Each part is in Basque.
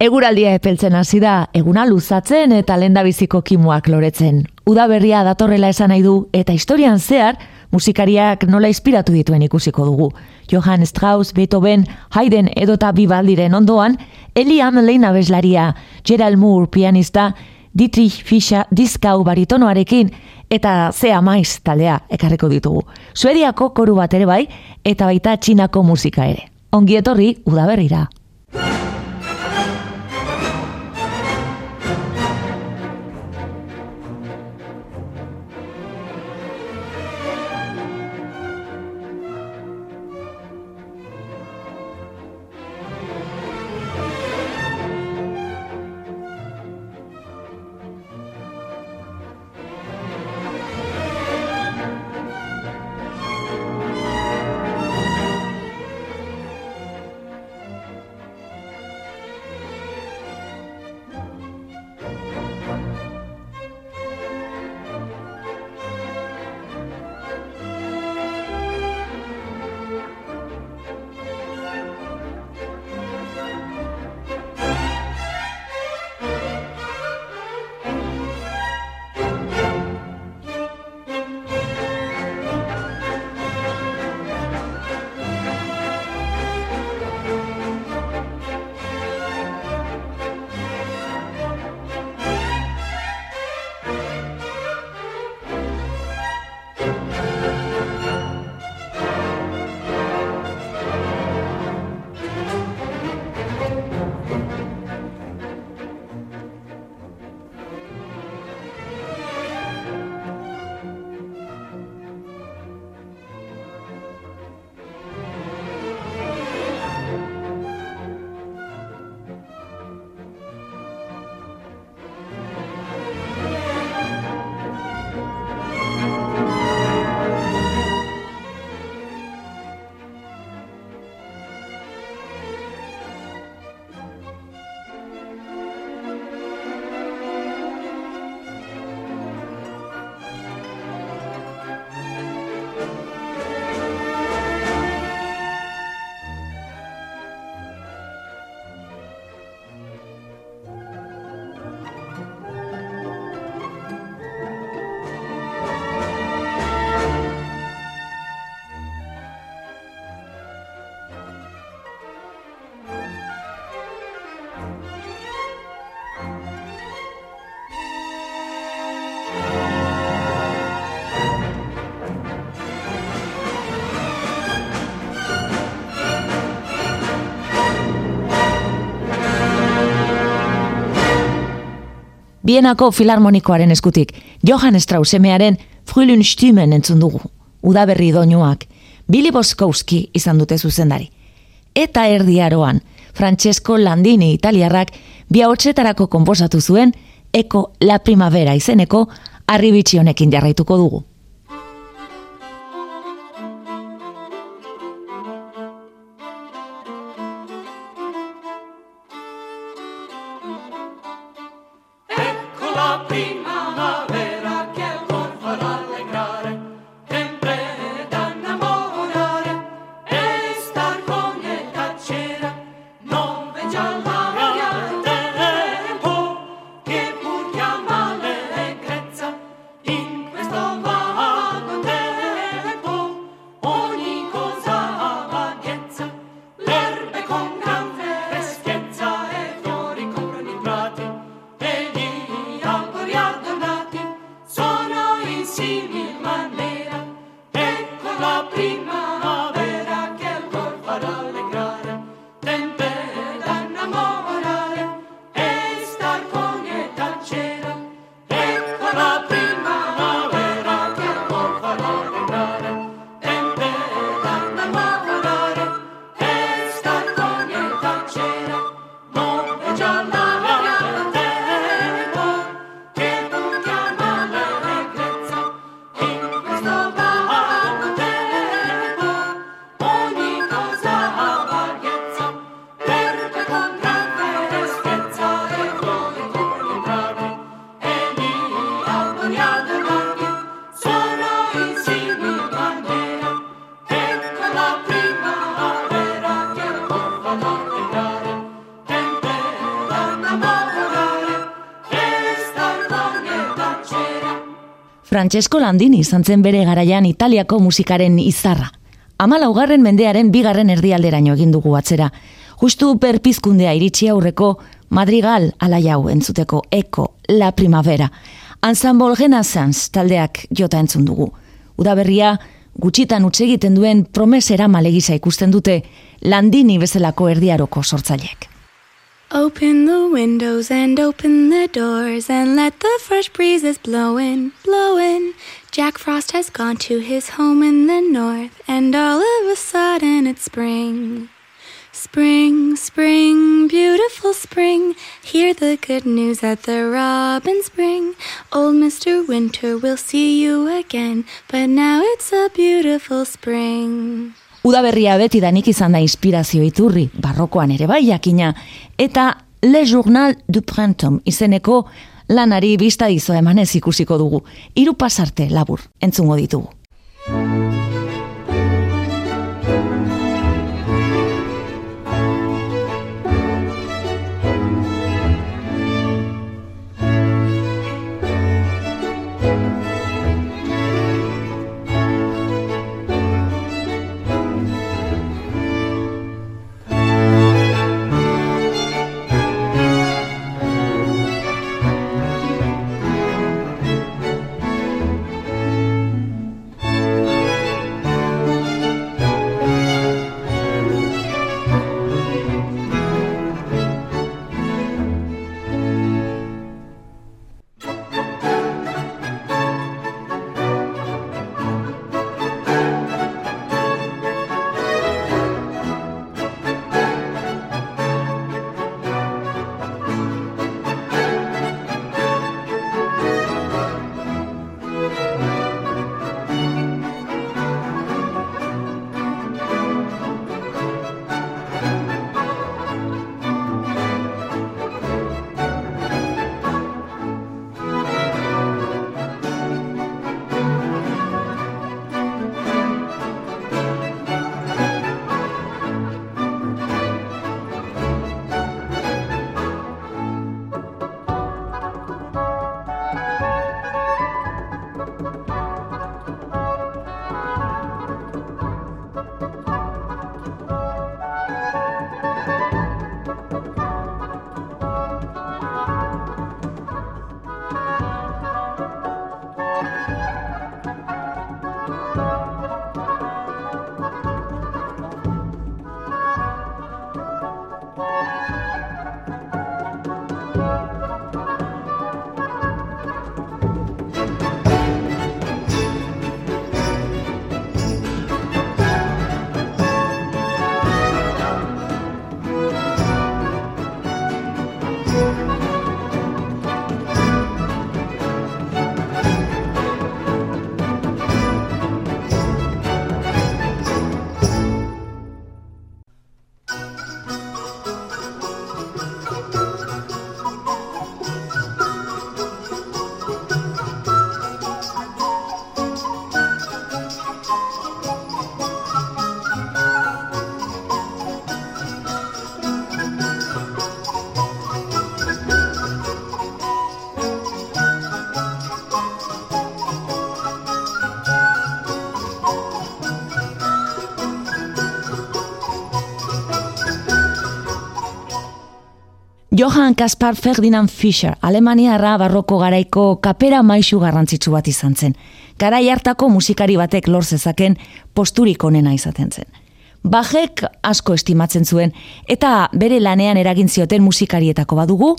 Eguraldia epeltzen hasi da, eguna luzatzen eta lendabiziko kimuak loretzen. Uda berria datorrela esan nahi du eta historian zehar musikariak nola inspiratu dituen ikusiko dugu. Johann Strauss, Beethoven, Haydn edota Bibaldiren ondoan, Eliam Leina bezlaria, Gerald Moore pianista, Dietrich Fischer diskau baritonoarekin eta zea maiz taldea ekarreko ditugu. Suediako koru bat ere bai eta baita txinako musika ere. Ongi etorri udaberrira. Bienako filarmonikoaren eskutik, Johann Strauss emearen Frühlün Stimmen entzun dugu. Udaberri doinuak, Billy Boskowski izan dute zuzendari. Eta erdiaroan, Francesco Landini italiarrak bi hotxetarako konposatu zuen, Eko La Primavera izeneko, arribitsi honekin jarraituko dugu. Francesco Landini izan zen bere garaian Italiako musikaren izarra. Amalaugarren mendearen bigarren erdialderaino egin dugu atzera. Justu perpizkundea iritsi aurreko Madrigal alaiau entzuteko Eko La Primavera. Ensemble Renaissance taldeak jota entzun dugu. Udaberria gutxitan utxe egiten duen promesera malegisa ikusten dute Landini bezalako erdiaroko sortzaileek. Open the windows and open the doors and let the fresh breezes blow in, blow in. Jack Frost has gone to his home in the north and all of a sudden it's spring. Spring, spring, beautiful spring. Hear the good news that the robins bring. Old Mr. Winter will see you again, but now it's a beautiful spring. Udaberria beti danik izan da inspirazio iturri, barrokoan ere bai jakina, eta Le Journal du Printemps izeneko lanari bizta dizo emanez ikusiko dugu. Hiru pasarte labur, entzungo ditugu. Johann Kaspar Ferdinand Fischer, Alemaniarra barroko garaiko kapera maisu garrantzitsu bat izan zen. Garai hartako musikari batek lor zezaken posturik onena izaten zen. Bajek asko estimatzen zuen eta bere lanean eragin zioten musikarietako badugu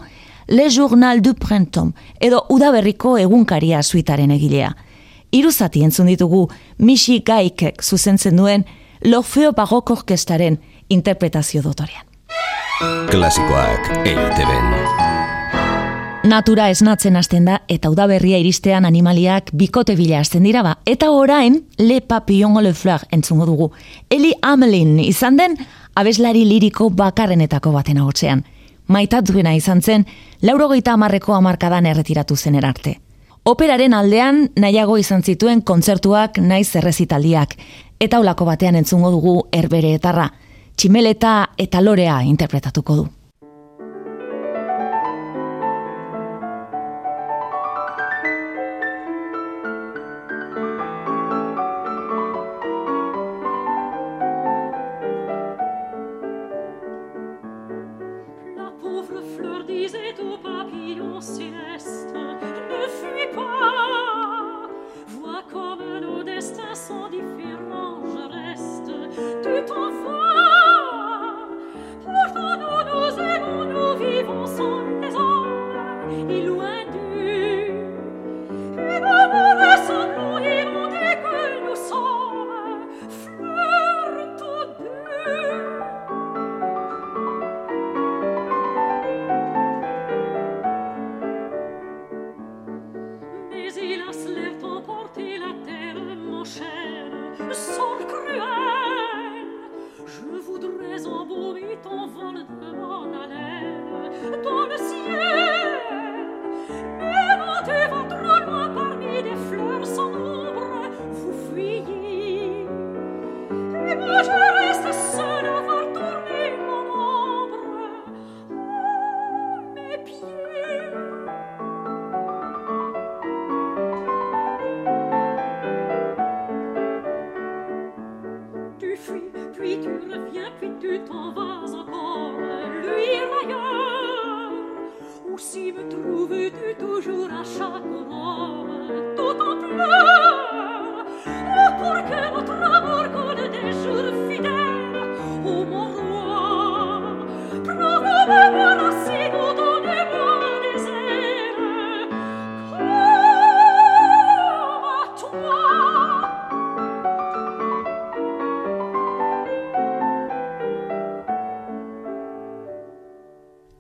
Le Journal du Printemps edo Udaberriko egunkaria suitaren egilea. Iruzati entzun ditugu Misi Gaikek zuzentzen duen L'Orfeo Barroco Orkestaren interpretazio dotorean. Klasikoak eiteben. Natura esnatzen hasten da eta udaberria iristean animaliak bikote bila hasten dira ba. Eta orain, Le Papillon le Fleur entzungo dugu. Eli Amelin izan den, abeslari liriko bakarrenetako baten agotzean. Maitatuena izan zen, laurogeita amarreko amarkadan erretiratu zen erarte. Operaren aldean nahiago izan zituen kontzertuak naiz errezitaldiak. Eta ulako batean entzungo dugu erbere etarra tximeleta eta lorea interpretatuko du. 多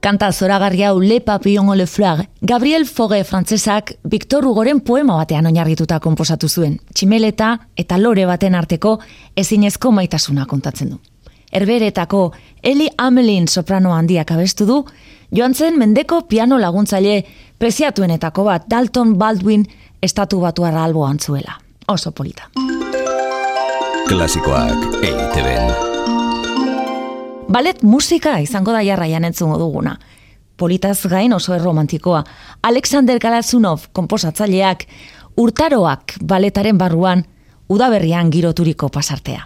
Kanta zoragarri hau Le Papillon o le Fleur, Gabriel Foge frantzesak Victor Hugoren poema batean oinarrituta konposatu zuen. Tximeleta eta lore baten arteko ezinezko maitasuna kontatzen du. Herberetako Eli Amelin soprano handiak abestu du, joan zen mendeko piano laguntzaile preziatuenetako bat Dalton Baldwin estatu batuarra alboan zuela. Oso polita. Klasikoak EITB-en. Balet musika izango da jarraian entzungo duguna. Politaz gain oso erromantikoa. Alexander Galazunov komposatzaileak urtaroak baletaren barruan udaberrian giroturiko pasartea.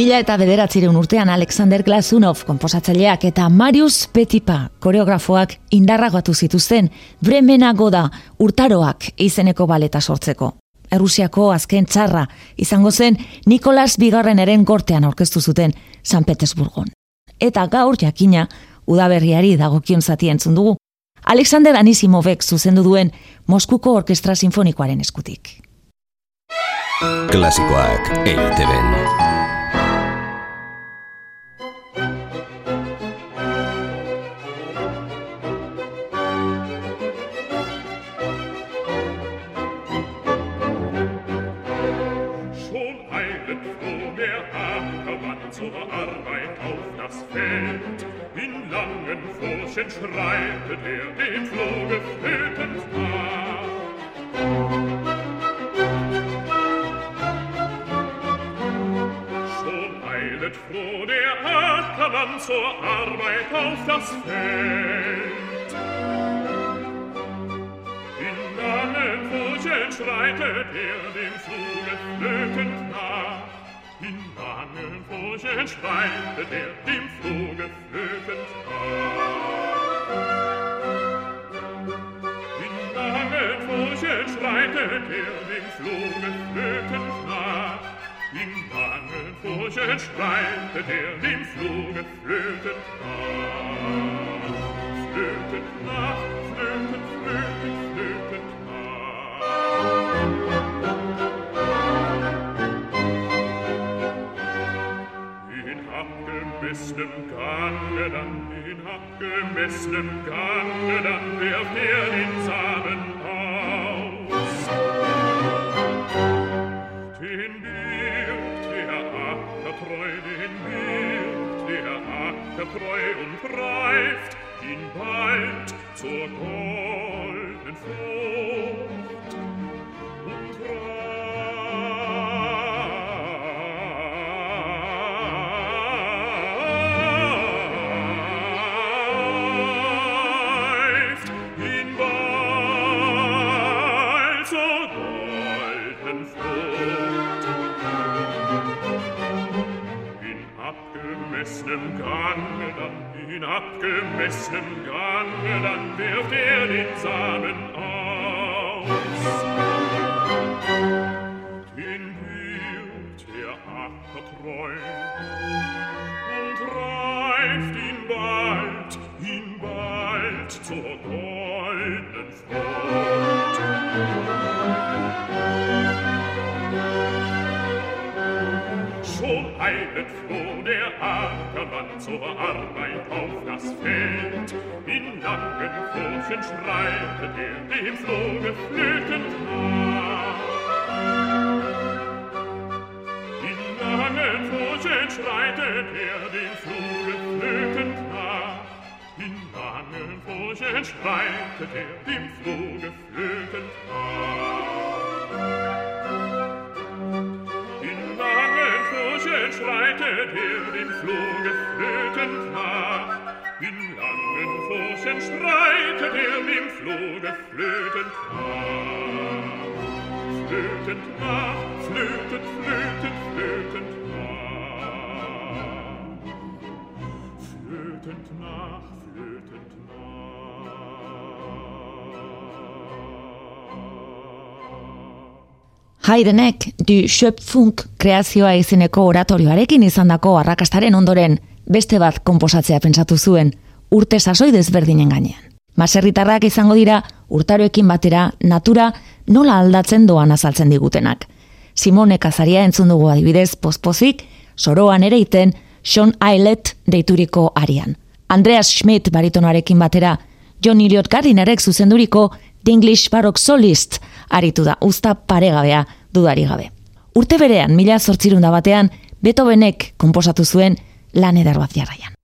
Mila eta bederatzireun urtean Alexander Glasunov komposatzaileak eta Marius Petipa koreografoak indarragatu zituzten Bremenago da urtaroak izeneko baleta sortzeko. Errusiako azken txarra izango zen Nikolas Bigarren eren gortean aurkeztu zuten San Petersburgon. Eta gaur jakina udaberriari dagokion zati entzun dugu. Alexander Anisimovek zuzendu duen Moskuko Orkestra Sinfonikoaren eskutik. Klasikoak eiteben. Furchen schreitet er dem Floge flötend nach. Schon eilet froh der Ackermann zur Arbeit auf das Feld. In langen Furchen schreitet er dem Floge flötend nach. In langen Furchen schreitet er dem Floge flötend nach. schreitet er dem Fluge flötend nach. In langen Furchen schreitet er dem Fluge flötend nach. Flötend nach, flötend, flötend, flötend nach. abgemessenem Gange dann, in abgemessenem Gange dann, werft er den Samen aus. Den birgt der Acker treu, den birgt der Acker treu und reift ihn bald zur goldenen Frucht. Abgemessenem Gange in abgemessenem Gange, dann wirft er den Samen aus. Den wird der Acker treu und reift ihn bald, ihn bald zur goldenen Ackermann zur Arbeit auf das Feld. In langen Furchen schreitet er dem Floge flötend nach. In langen Furchen schreitet er dem Floge flötend nach. In langen Furchen schreitet er dem Floge flötend nach. schreitet er den nach. In langen Furchen streitet er dem Floge flötend nach. Flötend nach, flötend, flötend, flötend nach. Flötend nach, flötend Haidenek du Schöpfung kreazioa izeneko oratorioarekin izandako arrakastaren ondoren beste bat konposatzea pentsatu zuen urte sasoi desberdinen gainean. Maserritarrak izango dira urtaroekin batera natura nola aldatzen doan azaltzen digutenak. Simone Kazaria entzun dugu adibidez pospozik, soroan ere iten Sean Ailet deituriko arian. Andreas Schmidt baritonoarekin batera, John Elliot Gardinerek zuzenduriko The English Baroque Solist aritu da, usta paregabea dudari gabe. Urte berean, mila zortzirunda batean, Beethovenek konposatu zuen lan edar bat jarraian.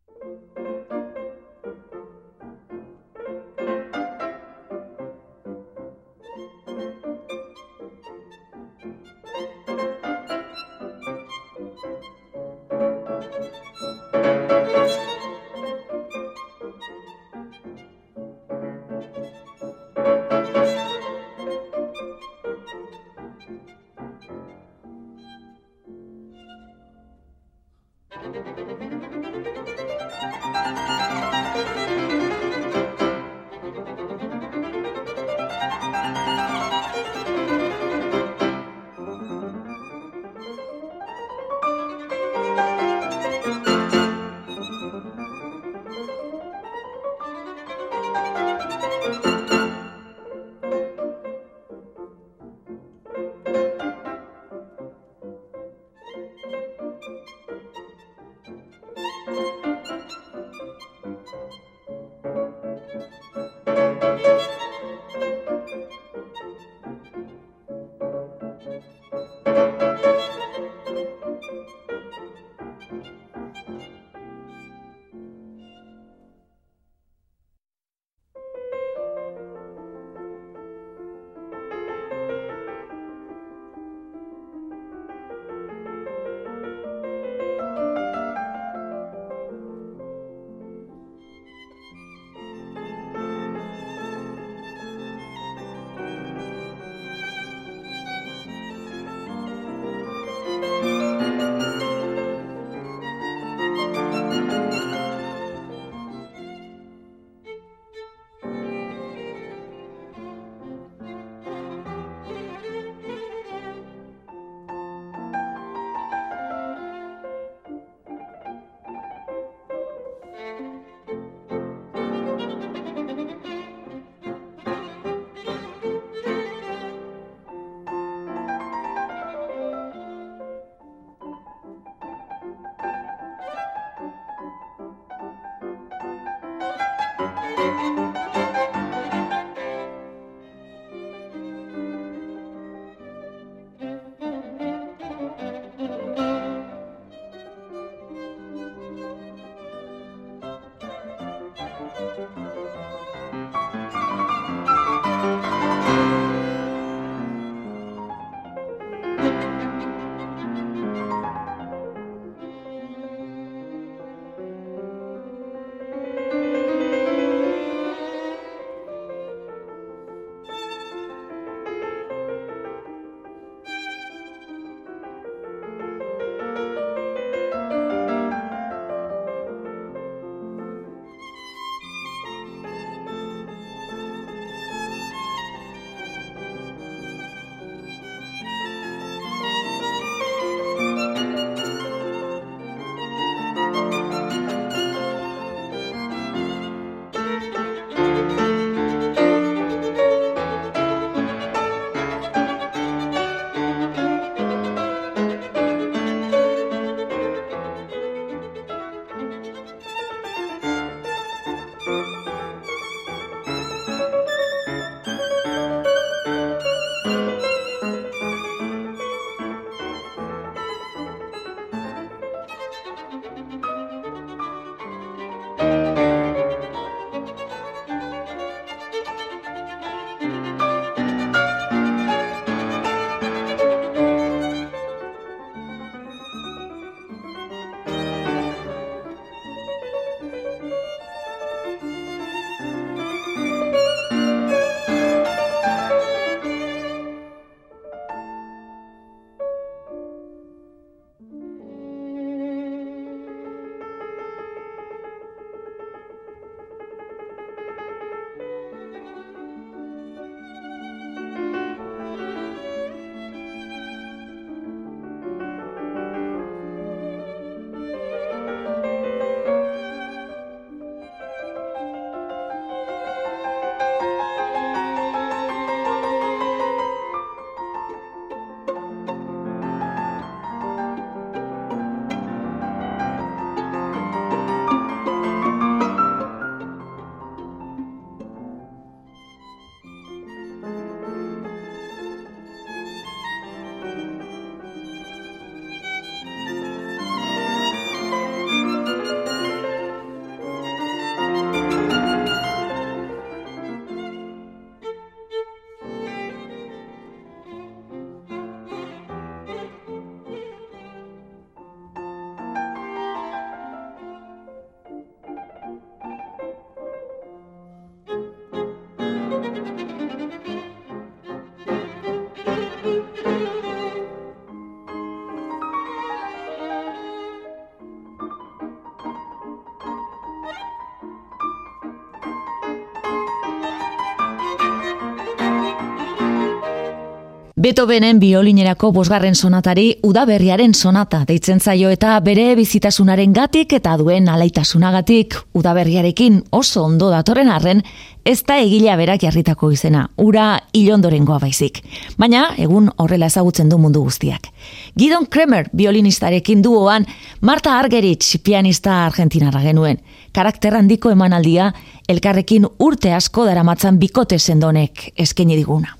Beethovenen biolinerako bosgarren sonatari udaberriaren sonata deitzen zaio eta bere bizitasunaren gatik eta duen alaitasunagatik udaberriarekin oso ondo datorren arren ez da egilea berak jarritako izena, ura ilondorengoa baizik. Baina, egun horrela ezagutzen du mundu guztiak. Gidon Kremer biolinistarekin duoan, Marta Argerich pianista argentinarra genuen. Karakter handiko emanaldia, elkarrekin urte asko daramatzan bikote sendonek eskaini diguna.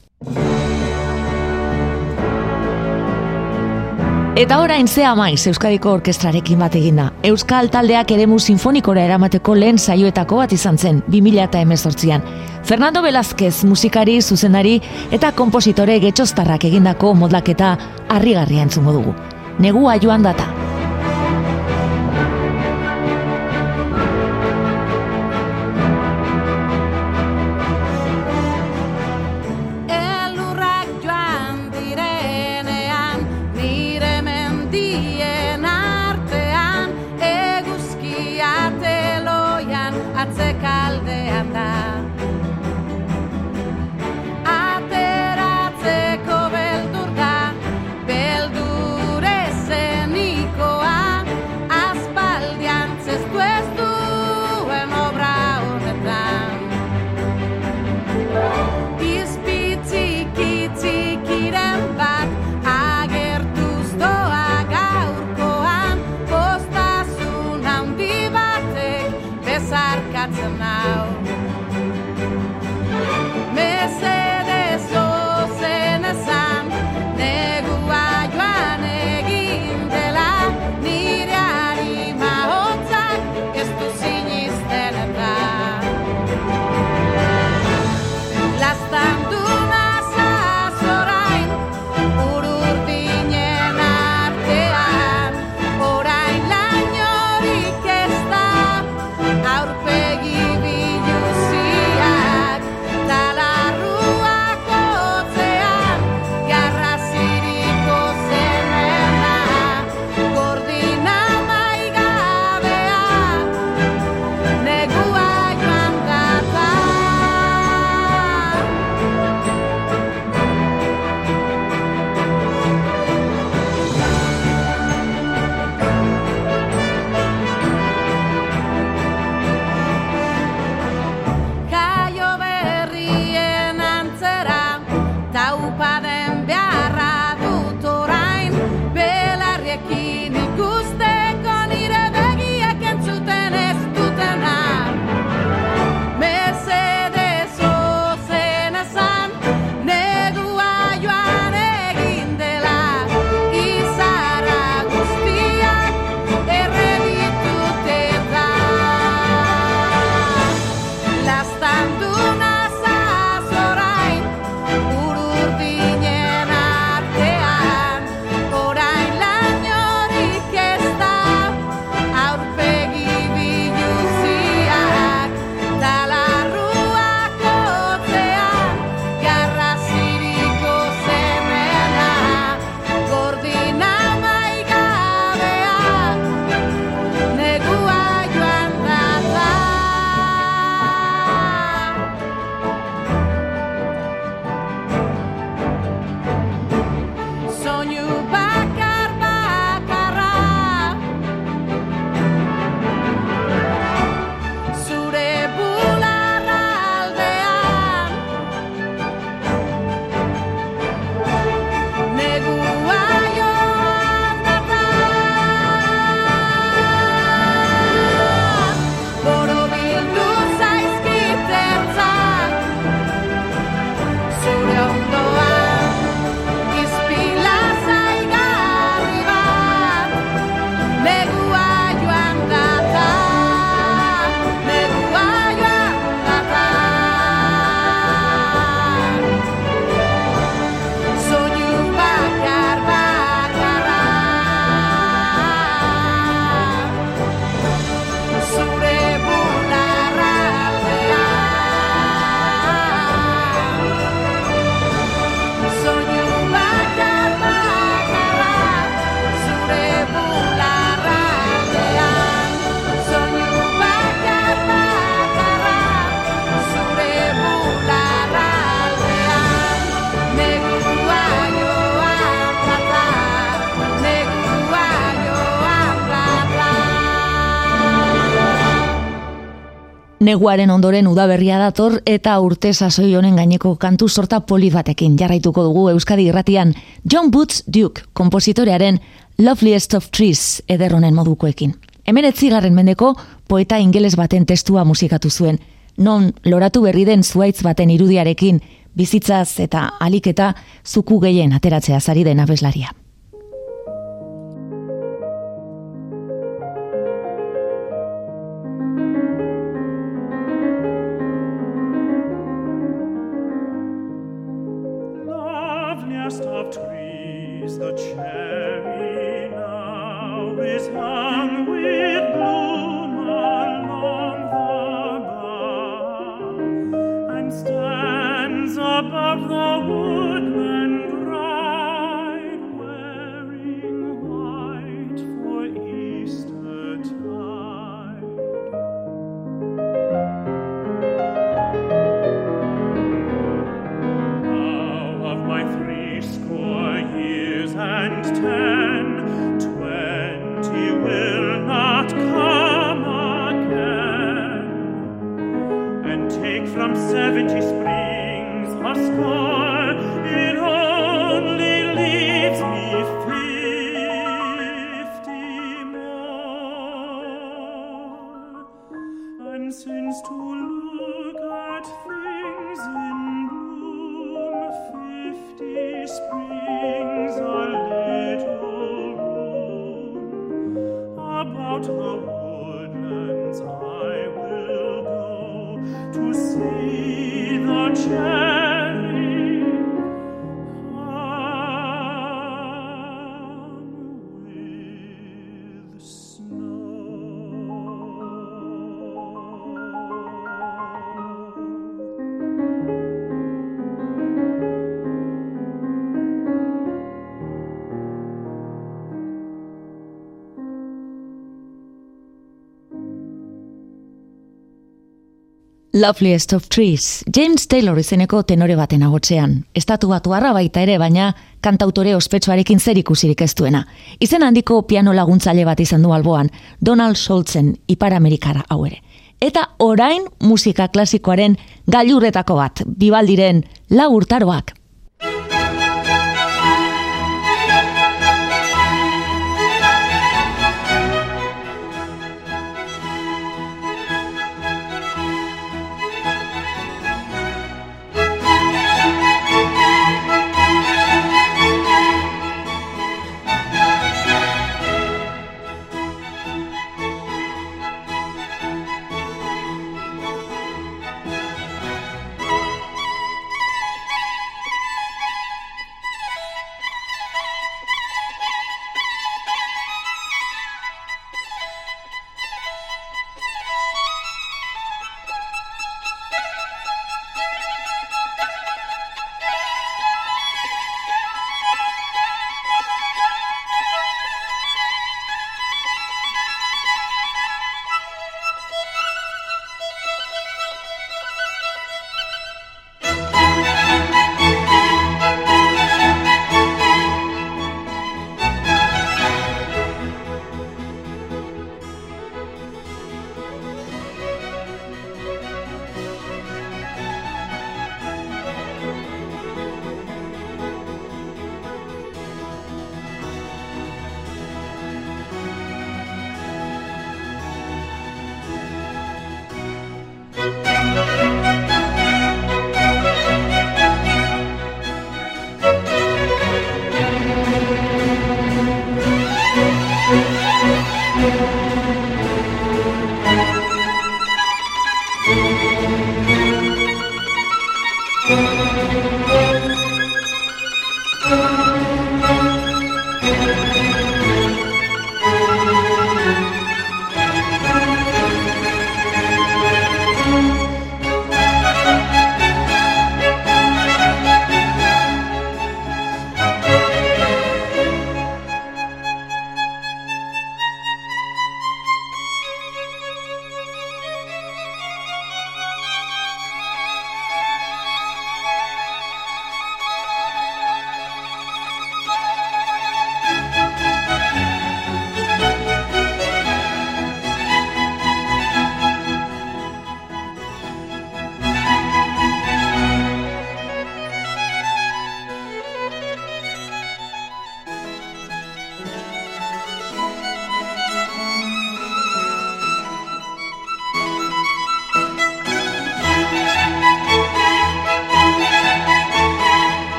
Eta orain zea maiz Euskadiko Orkestrarekin bat eginda. Euskal taldeak eremu sinfonikora eramateko lehen saioetako bat izan zen, 2018an. Fernando Velázquez musikari, zuzenari eta kompositore getxostarrak egindako modlaketa harrigarria entzungo dugu. Negua joan data. Neguaren ondoren udaberria dator eta urte sasoi honen gaineko kantu sorta poli batekin jarraituko dugu Euskadi irratian John Boots Duke, kompositorearen Loveliest of Trees ederronen modukoekin. Hemen etzigarren mendeko poeta ingeles baten testua musikatu zuen, non loratu berri den zuaitz baten irudiarekin, bizitzaz eta aliketa zuku gehien ateratzea zari den abeslaria. Loveliest of Trees, James Taylor izeneko tenore baten agotzean. Estatu batu baita ere, baina kantautore ospetsuarekin zer ikusirik ez duena. Izen handiko piano laguntzaile bat izan du alboan, Donald Schultzen, Ipar Amerikara hau ere. Eta orain musika klasikoaren gailurretako bat, bibaldiren lagurtaroak.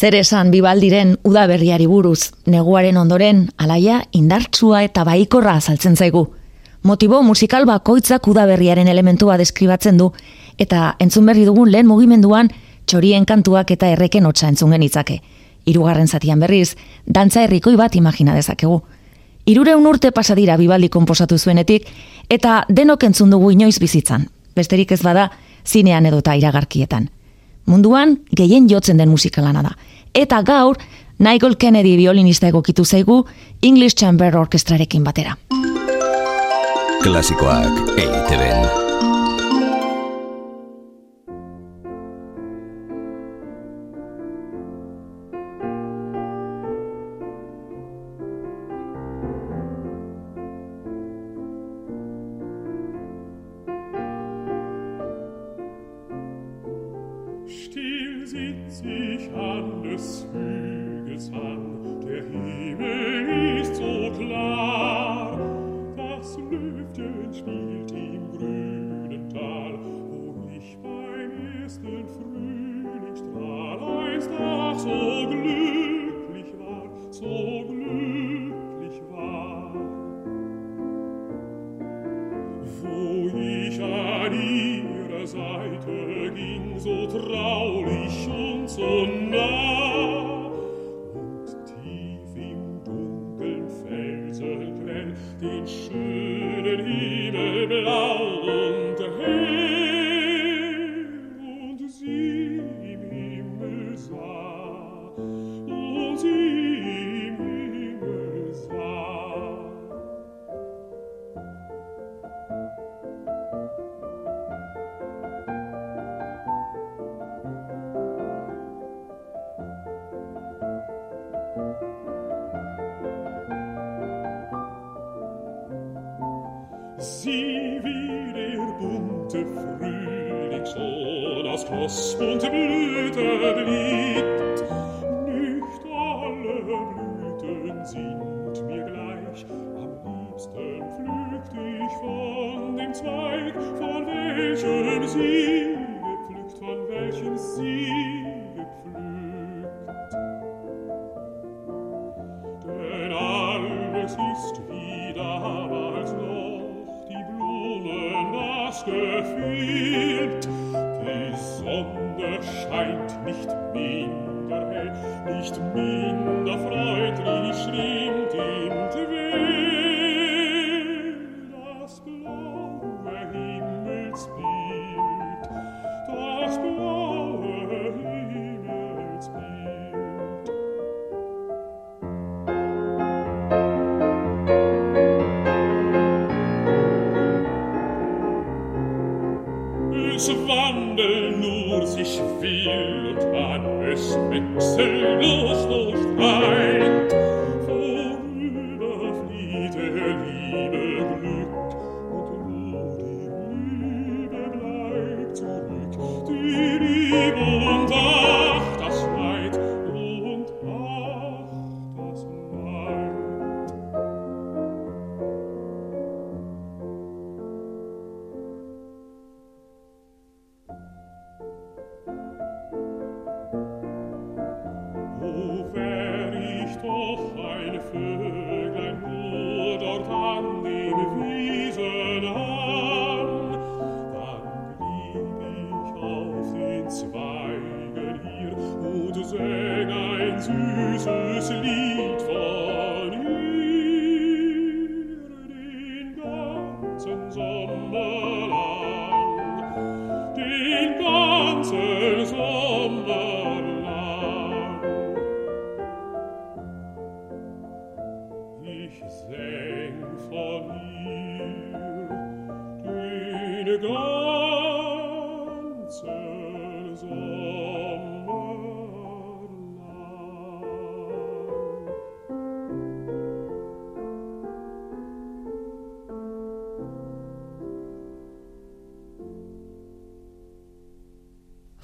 Zer esan bibaldiren udaberriari buruz, neguaren ondoren, alaia indartsua eta baikorra azaltzen zaigu. Motibo musikal bakoitzak udaberriaren elementua deskribatzen du, eta entzun berri dugun lehen mugimenduan, txorien kantuak eta erreken hotza entzun genitzake. Hirugarren zatian berriz, dantza herrikoi bat imagina dezakegu. Irureun urte pasadira bibaldi konposatu zuenetik, eta denok entzun dugu inoiz bizitzan. Besterik ez bada, zinean edota iragarkietan. Munduan, gehien jotzen den musikalana da. Eta gaur, Nigel Kennedy violinista egokitu zaigu English Chamber Orkestrarekin batera. Klasikoak so glücklich war, so glücklich war. Wo ich an ihrer Seite ging, so traulich und so und tief im dunklen Felsengrell den schönen Himmel blau, Spross und Blüte blickt. Nicht alle Blüten sind mir gleich, am liebsten pflückt ich von dem Zweig, von welchem sie gepflückt, von welchem sie EITB-en.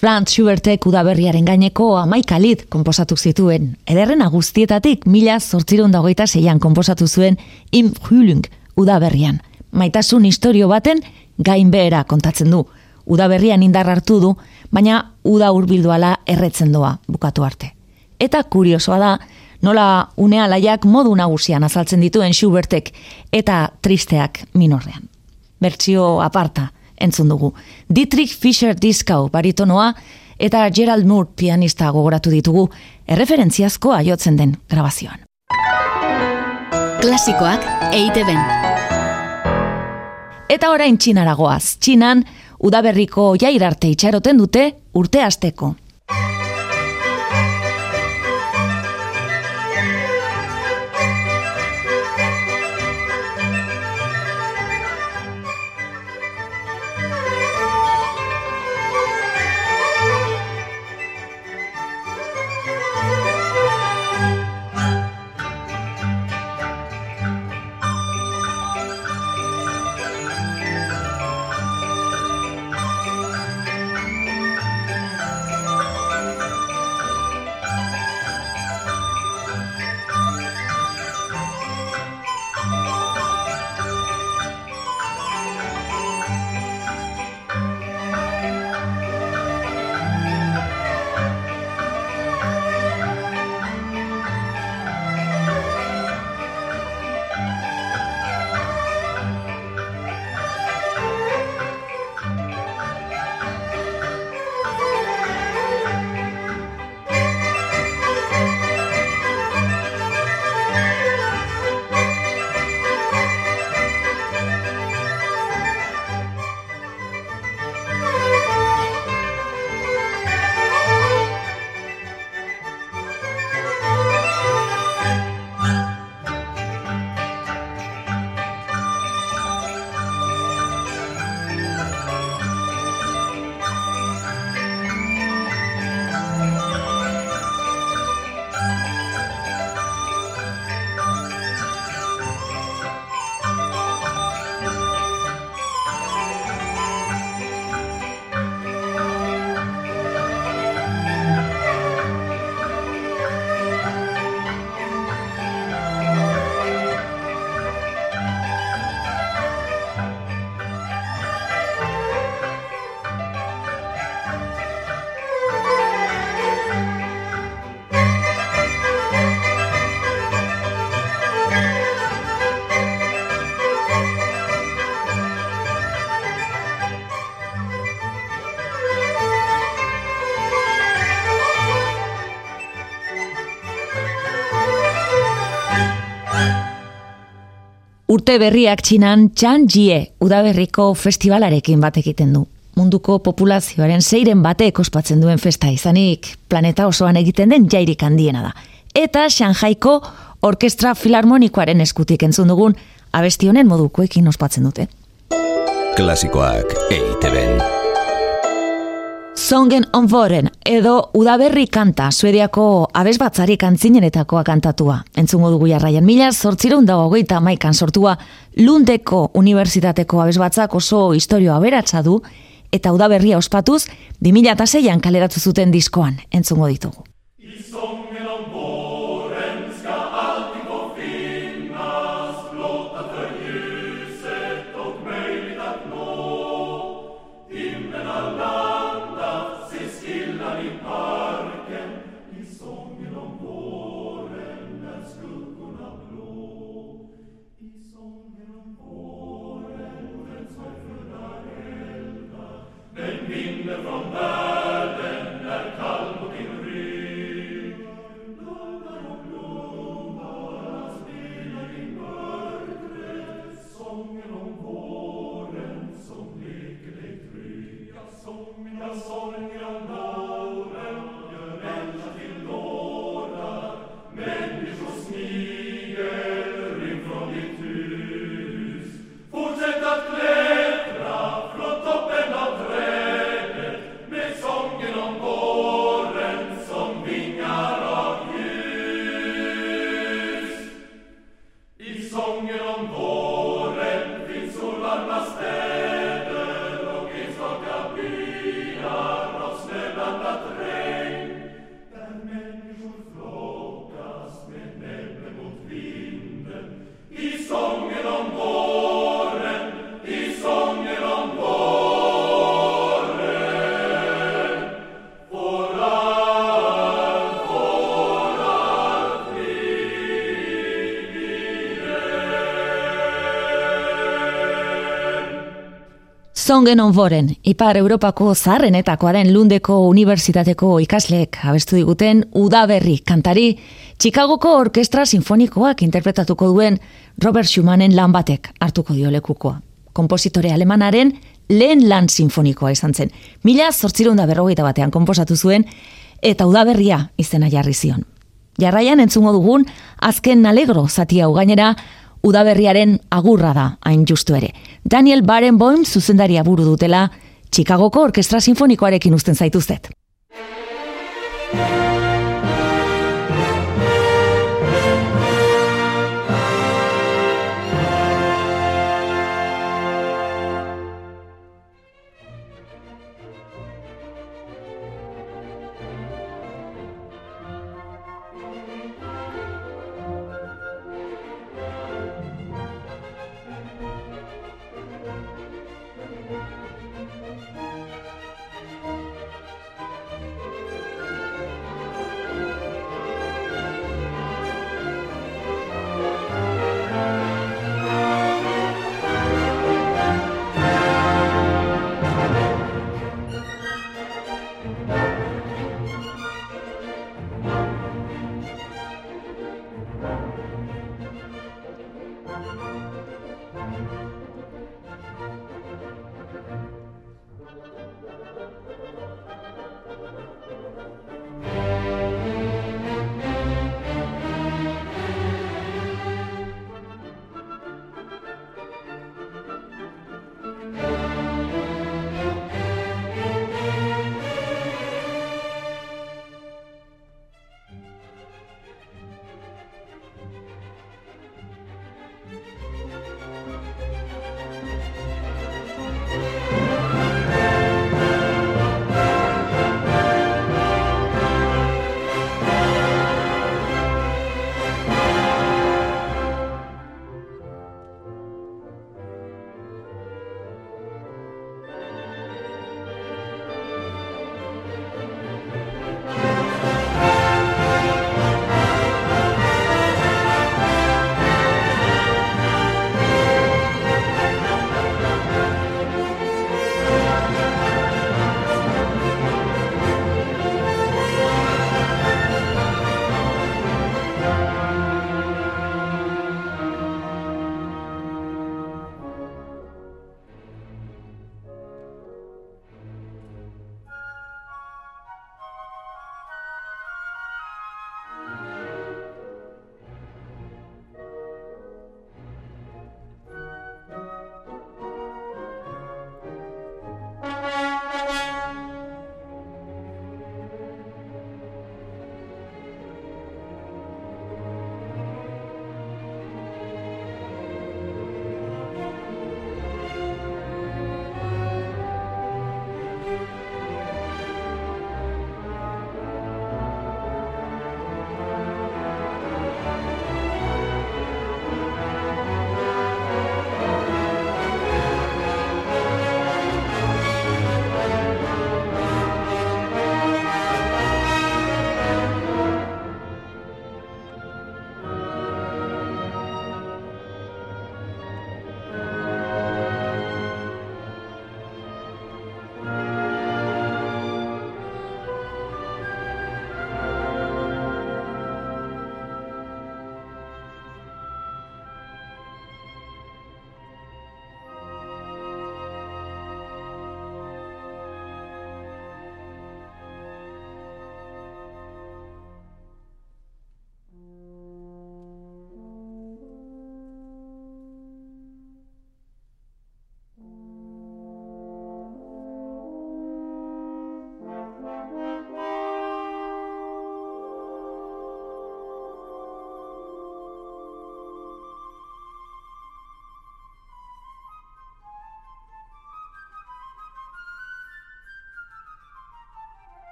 Franz Schubertek udaberriaren gaineko amaika lit komposatu zituen. Ederren guztietatik mila zortzirun dagoita zeian komposatu zuen Im Frühling udaberrian. Maitasun historio baten gain behera kontatzen du. Udaberrian indar hartu du, baina uda urbilduala erretzen doa bukatu arte. eta kuriosoa da, nola unea laiak modu nagusian azaltzen dituen Schubertek eta tristeak minorrean. Bertsio aparta entzun dugu. Dietrich Fischer Diskau baritonoa eta Gerald Moore pianista gogoratu ditugu erreferentziazko aiotzen den grabazioan. Klasikoak EITB. Eta orain txinaragoaz. Txinan, udaberriko jairarte itxaroten dute urte asteko. Urte berriak txinan Chan Jie udaberriko festivalarekin bat egiten du. Munduko populazioaren zeiren batek ospatzen duen festa izanik planeta osoan egiten den jairik handiena da. Eta Shanghaiko Orkestra Filarmonikoaren eskutik entzun dugun abesti honen modukoekin ospatzen dute. Klasikoak EITB. Songen on Voren, edo Udaberri kanta, Suediako abes batzari kantzinenetakoa kantatua. Entzungo dugu jarraian mila, zortzirun dago goita maikan sortua, Lundeko Unibertsitateko abes batzak oso historioa beratza du, eta Udaberria ospatuz, 2006an kaleratu zuten diskoan, entzungo ditugu. Zongen onboren, Ipar Europako zaharrenetakoa den Lundeko Unibertsitateko ikasleek abestu diguten udaberri kantari, Chicagoko Orkestra Sinfonikoak interpretatuko duen Robert Schumannen lan batek hartuko dio lekukoa. Kompositore alemanaren lehen lan sinfonikoa izan zen. Mila zortzirun da berrogeita batean komposatu zuen, eta udaberria izena jarri zion. Jarraian entzungo dugun, azken alegro zati hau gainera, udaberriaren agurra da hain justu ere. Daniel Barenboim zuzendaria buru dutela, Chicagoko Orkestra Sinfonikoarekin usten zaituzet.